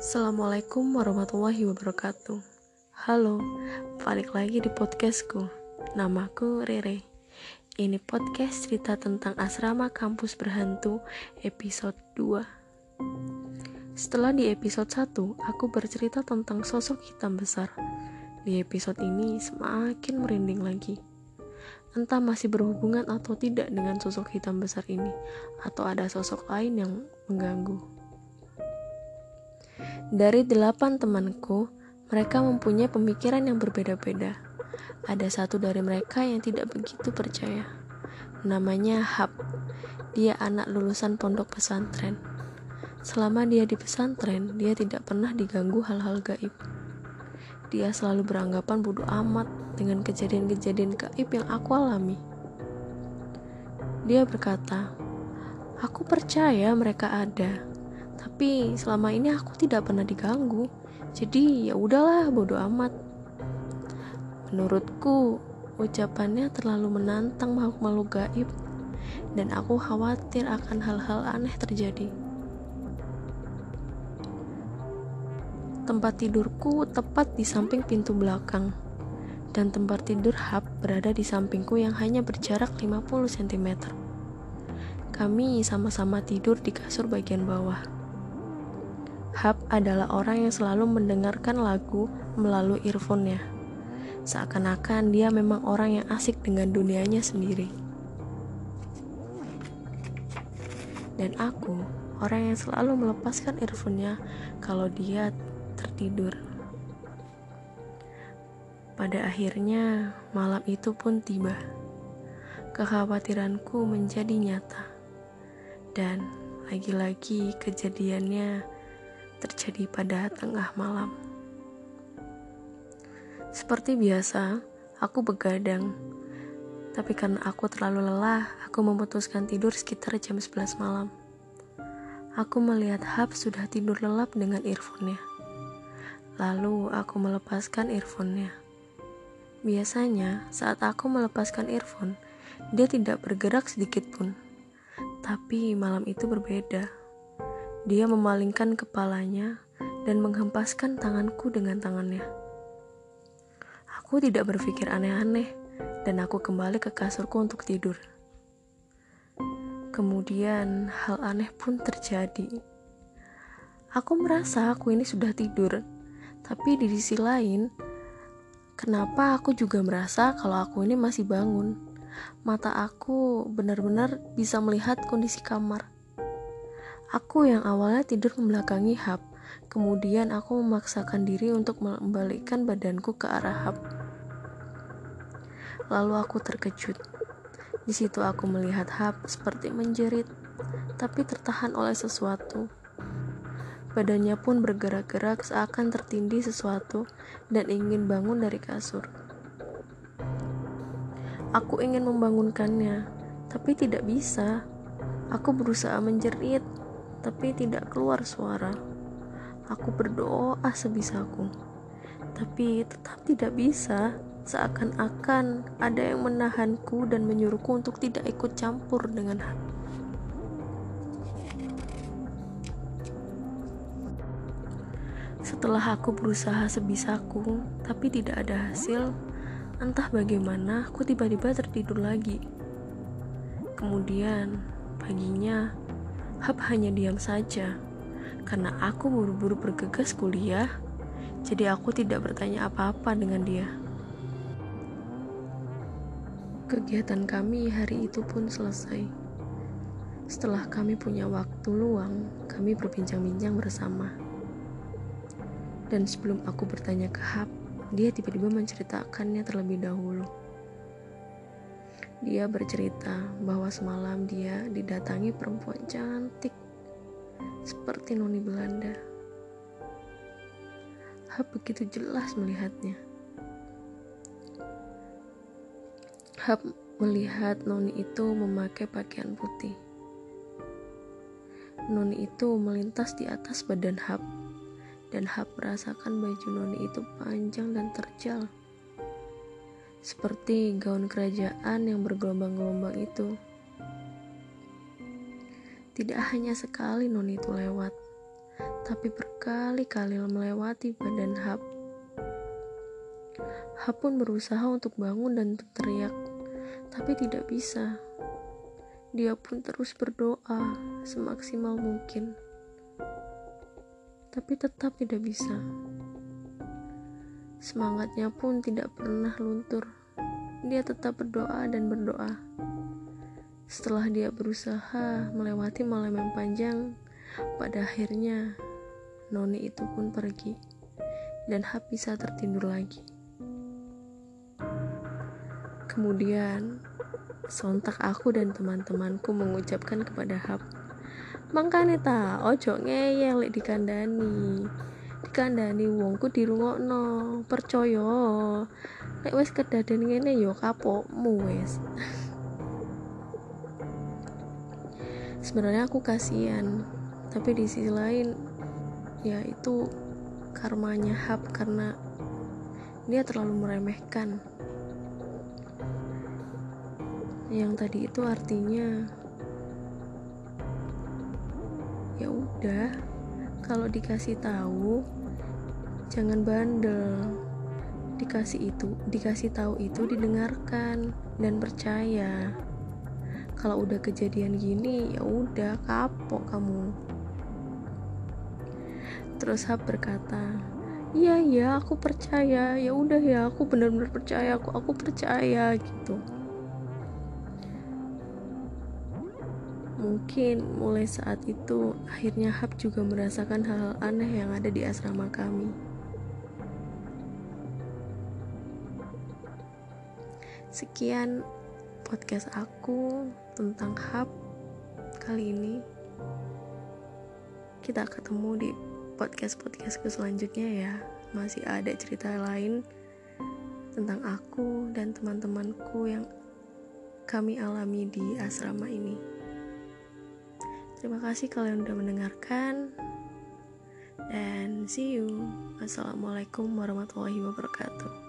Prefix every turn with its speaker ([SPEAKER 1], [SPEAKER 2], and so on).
[SPEAKER 1] Assalamualaikum warahmatullahi wabarakatuh. Halo, balik lagi di podcastku. Namaku Rere. Ini podcast cerita tentang asrama kampus berhantu episode 2 Setelah di episode 1, aku bercerita tentang sosok hitam besar. Di episode ini semakin merinding lagi. Entah masih berhubungan atau tidak dengan sosok hitam besar ini Atau ada sosok lain yang mengganggu dari delapan temanku, mereka mempunyai pemikiran yang berbeda-beda. Ada satu dari mereka yang tidak begitu percaya. Namanya Hab. Dia anak lulusan pondok pesantren. Selama dia di pesantren, dia tidak pernah diganggu hal-hal gaib. Dia selalu beranggapan bodoh amat dengan kejadian-kejadian gaib yang aku alami. Dia berkata, "Aku percaya mereka ada." Tapi selama ini aku tidak pernah diganggu. Jadi ya udahlah bodoh amat. Menurutku ucapannya terlalu menantang makhluk-makhluk gaib dan aku khawatir akan hal-hal aneh terjadi. Tempat tidurku tepat di samping pintu belakang dan tempat tidur Hab berada di sampingku yang hanya berjarak 50 cm. Kami sama-sama tidur di kasur bagian bawah. Hub adalah orang yang selalu mendengarkan lagu melalui earphone-nya. Seakan-akan dia memang orang yang asik dengan dunianya sendiri. Dan aku, orang yang selalu melepaskan earphone-nya kalau dia tertidur. Pada akhirnya, malam itu pun tiba. Kekhawatiranku menjadi nyata. Dan lagi-lagi kejadiannya terjadi pada tengah malam. Seperti biasa, aku begadang. Tapi karena aku terlalu lelah, aku memutuskan tidur sekitar jam 11 malam. Aku melihat Hab sudah tidur lelap dengan earphone-nya. Lalu aku melepaskan earphone-nya. Biasanya, saat aku melepaskan earphone, dia tidak bergerak sedikit pun. Tapi malam itu berbeda. Dia memalingkan kepalanya dan menghempaskan tanganku dengan tangannya. Aku tidak berpikir aneh-aneh, dan aku kembali ke kasurku untuk tidur. Kemudian, hal aneh pun terjadi. Aku merasa aku ini sudah tidur, tapi di sisi lain, kenapa aku juga merasa kalau aku ini masih bangun? Mata aku benar-benar bisa melihat kondisi kamar Aku yang awalnya tidur membelakangi Hab, kemudian aku memaksakan diri untuk membalikkan badanku ke arah Hab. Lalu aku terkejut. Di situ aku melihat Hab seperti menjerit, tapi tertahan oleh sesuatu. Badannya pun bergerak-gerak seakan tertindih sesuatu dan ingin bangun dari kasur. Aku ingin membangunkannya, tapi tidak bisa. Aku berusaha menjerit, tapi tidak keluar suara. Aku berdoa sebisaku, tapi tetap tidak bisa. Seakan-akan ada yang menahanku dan menyuruhku untuk tidak ikut campur dengan hati. Setelah aku berusaha sebisaku, tapi tidak ada hasil, entah bagaimana aku tiba-tiba tertidur lagi. Kemudian, paginya Hab hanya diam saja karena aku buru-buru bergegas kuliah, jadi aku tidak bertanya apa-apa dengan dia. Kegiatan kami hari itu pun selesai. Setelah kami punya waktu luang, kami berbincang-bincang bersama. Dan sebelum aku bertanya ke Hab, dia tiba-tiba menceritakannya terlebih dahulu. Dia bercerita bahwa semalam dia didatangi perempuan cantik seperti noni Belanda. Hab begitu jelas melihatnya. Hab melihat noni itu memakai pakaian putih. Noni itu melintas di atas badan Hab dan Hab merasakan baju noni itu panjang dan terjal seperti gaun kerajaan yang bergelombang-gelombang itu. Tidak hanya sekali noni itu lewat, tapi berkali-kali melewati badan Hap. Hap pun berusaha untuk bangun dan teriak, tapi tidak bisa. Dia pun terus berdoa semaksimal mungkin, tapi tetap tidak bisa. Semangatnya pun tidak pernah luntur. Dia tetap berdoa dan berdoa. Setelah dia berusaha melewati malam yang panjang, pada akhirnya Noni itu pun pergi dan Hap bisa tertidur lagi. Kemudian, sontak aku dan teman-temanku mengucapkan kepada Hap, Mangkane ta, ojo ngeyel di dikandani dikandani wongku dirungokno. Percaya. Nek wis kedaden ngene yo kapokmu wis. Sebenarnya aku kasihan tapi di sisi lain ya itu karmanya hab karena dia terlalu meremehkan. Yang tadi itu artinya ya udah kalau dikasih tahu jangan bandel. Dikasih itu dikasih tahu itu didengarkan dan percaya. Kalau udah kejadian gini ya udah kapok kamu. Terus Hab berkata iya iya aku percaya. Ya udah ya aku benar-benar percaya aku aku percaya gitu mungkin mulai saat itu akhirnya Hab juga merasakan hal-hal aneh yang ada di asrama kami Sekian podcast aku tentang hub kali ini. Kita ketemu di podcast-podcastku selanjutnya ya. Masih ada cerita lain tentang aku dan teman-temanku yang kami alami di asrama ini. Terima kasih kalian udah mendengarkan. Dan see you. Wassalamualaikum warahmatullahi wabarakatuh.